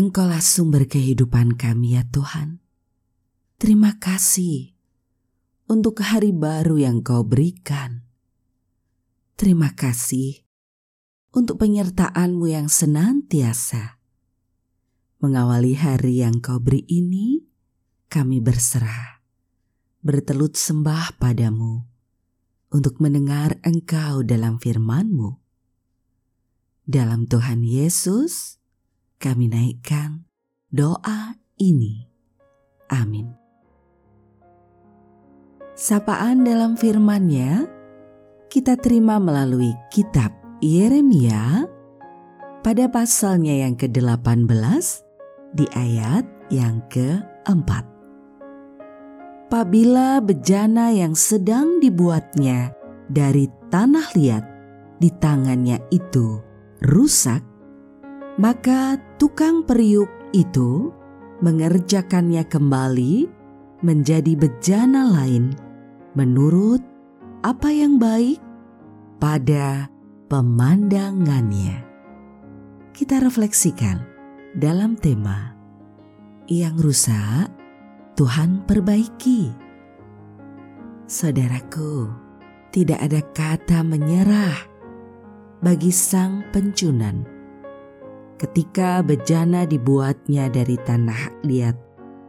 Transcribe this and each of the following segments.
Engkaulah sumber kehidupan kami ya Tuhan. Terima kasih untuk hari baru yang kau berikan. Terima kasih untuk penyertaanmu yang senantiasa. Mengawali hari yang kau beri ini, kami berserah, bertelut sembah padamu untuk mendengar engkau dalam firman-Mu. Dalam Tuhan Yesus, kami naikkan doa ini. Amin. Sapaan dalam firman-Nya kita terima melalui kitab Yeremia pada pasalnya yang ke-18 di ayat yang keempat. Apabila bejana yang sedang dibuatnya dari tanah liat di tangannya itu rusak, maka tukang periuk itu mengerjakannya kembali menjadi bejana lain menurut apa yang baik pada pemandangannya. Kita refleksikan dalam tema yang rusak Tuhan perbaiki. Saudaraku, tidak ada kata menyerah bagi sang pencunan ketika bejana dibuatnya dari tanah liat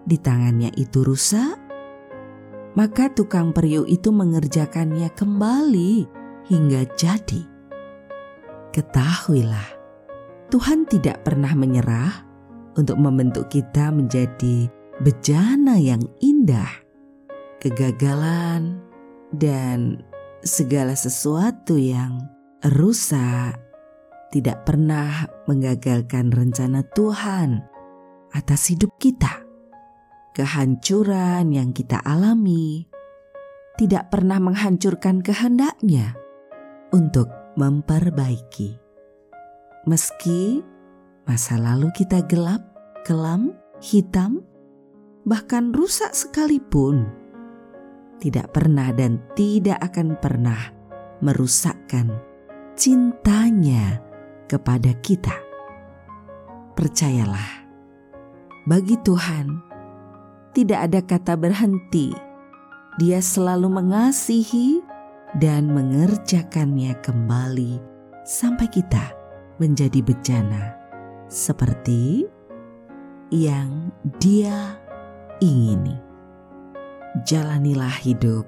di tangannya itu rusak, maka tukang periuk itu mengerjakannya kembali hingga jadi. Ketahuilah, Tuhan tidak pernah menyerah untuk membentuk kita menjadi bejana yang indah. Kegagalan dan segala sesuatu yang rusak tidak pernah menggagalkan rencana Tuhan atas hidup kita. Kehancuran yang kita alami tidak pernah menghancurkan kehendaknya untuk memperbaiki. Meski masa lalu kita gelap, kelam, hitam, bahkan rusak sekalipun, tidak pernah dan tidak akan pernah merusakkan cintanya kepada kita. Percayalah, bagi Tuhan tidak ada kata berhenti. Dia selalu mengasihi dan mengerjakannya kembali sampai kita menjadi bejana seperti yang Dia ingini. Jalanilah hidup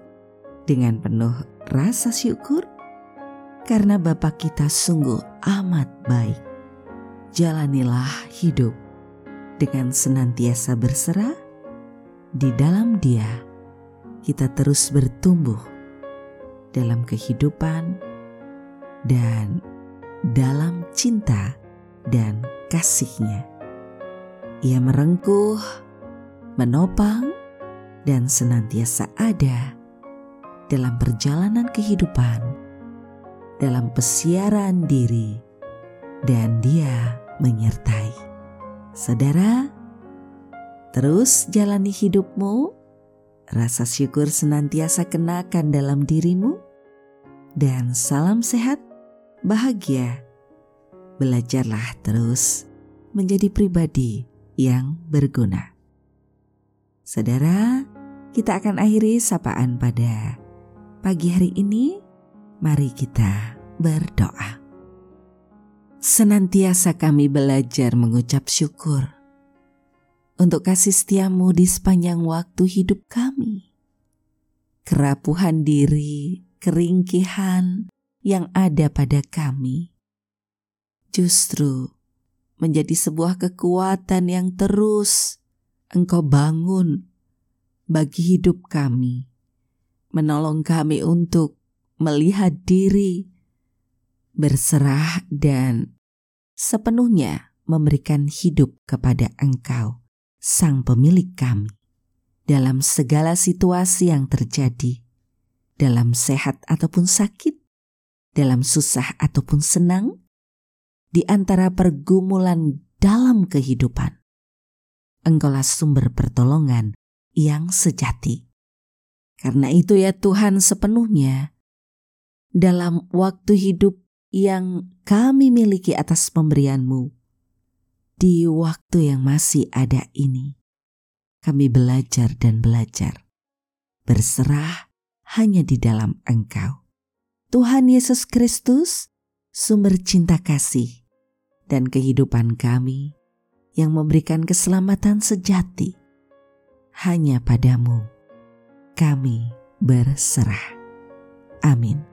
dengan penuh rasa syukur karena Bapa kita sungguh amat baik. Jalanilah hidup dengan senantiasa berserah di dalam Dia. Kita terus bertumbuh dalam kehidupan dan dalam cinta dan kasihnya. Ia merengkuh, menopang, dan senantiasa ada dalam perjalanan kehidupan dalam pesiaran diri, dan Dia menyertai. Saudara, terus jalani hidupmu, rasa syukur senantiasa kenakan dalam dirimu, dan salam sehat, bahagia. Belajarlah terus menjadi pribadi yang berguna. Saudara, kita akan akhiri sapaan pada pagi hari ini Mari kita berdoa. Senantiasa kami belajar mengucap syukur untuk kasih setiamu di sepanjang waktu hidup kami. Kerapuhan diri, keringkihan yang ada pada kami justru menjadi sebuah kekuatan yang terus Engkau bangun bagi hidup kami, menolong kami untuk melihat diri, berserah, dan sepenuhnya memberikan hidup kepada Engkau Sang Pemilik kami, dalam segala situasi yang terjadi, dalam sehat ataupun sakit, dalam susah ataupun senang, di antara pergumulan dalam kehidupan. Engkaulah sumber pertolongan yang sejati. Karena itu ya Tuhan sepenuhnya, dalam waktu hidup yang kami miliki atas pemberianmu, di waktu yang masih ada ini, kami belajar dan belajar, berserah hanya di dalam Engkau. Tuhan Yesus Kristus, sumber cinta kasih dan kehidupan kami yang memberikan keselamatan sejati. Hanya padamu kami berserah. Amin.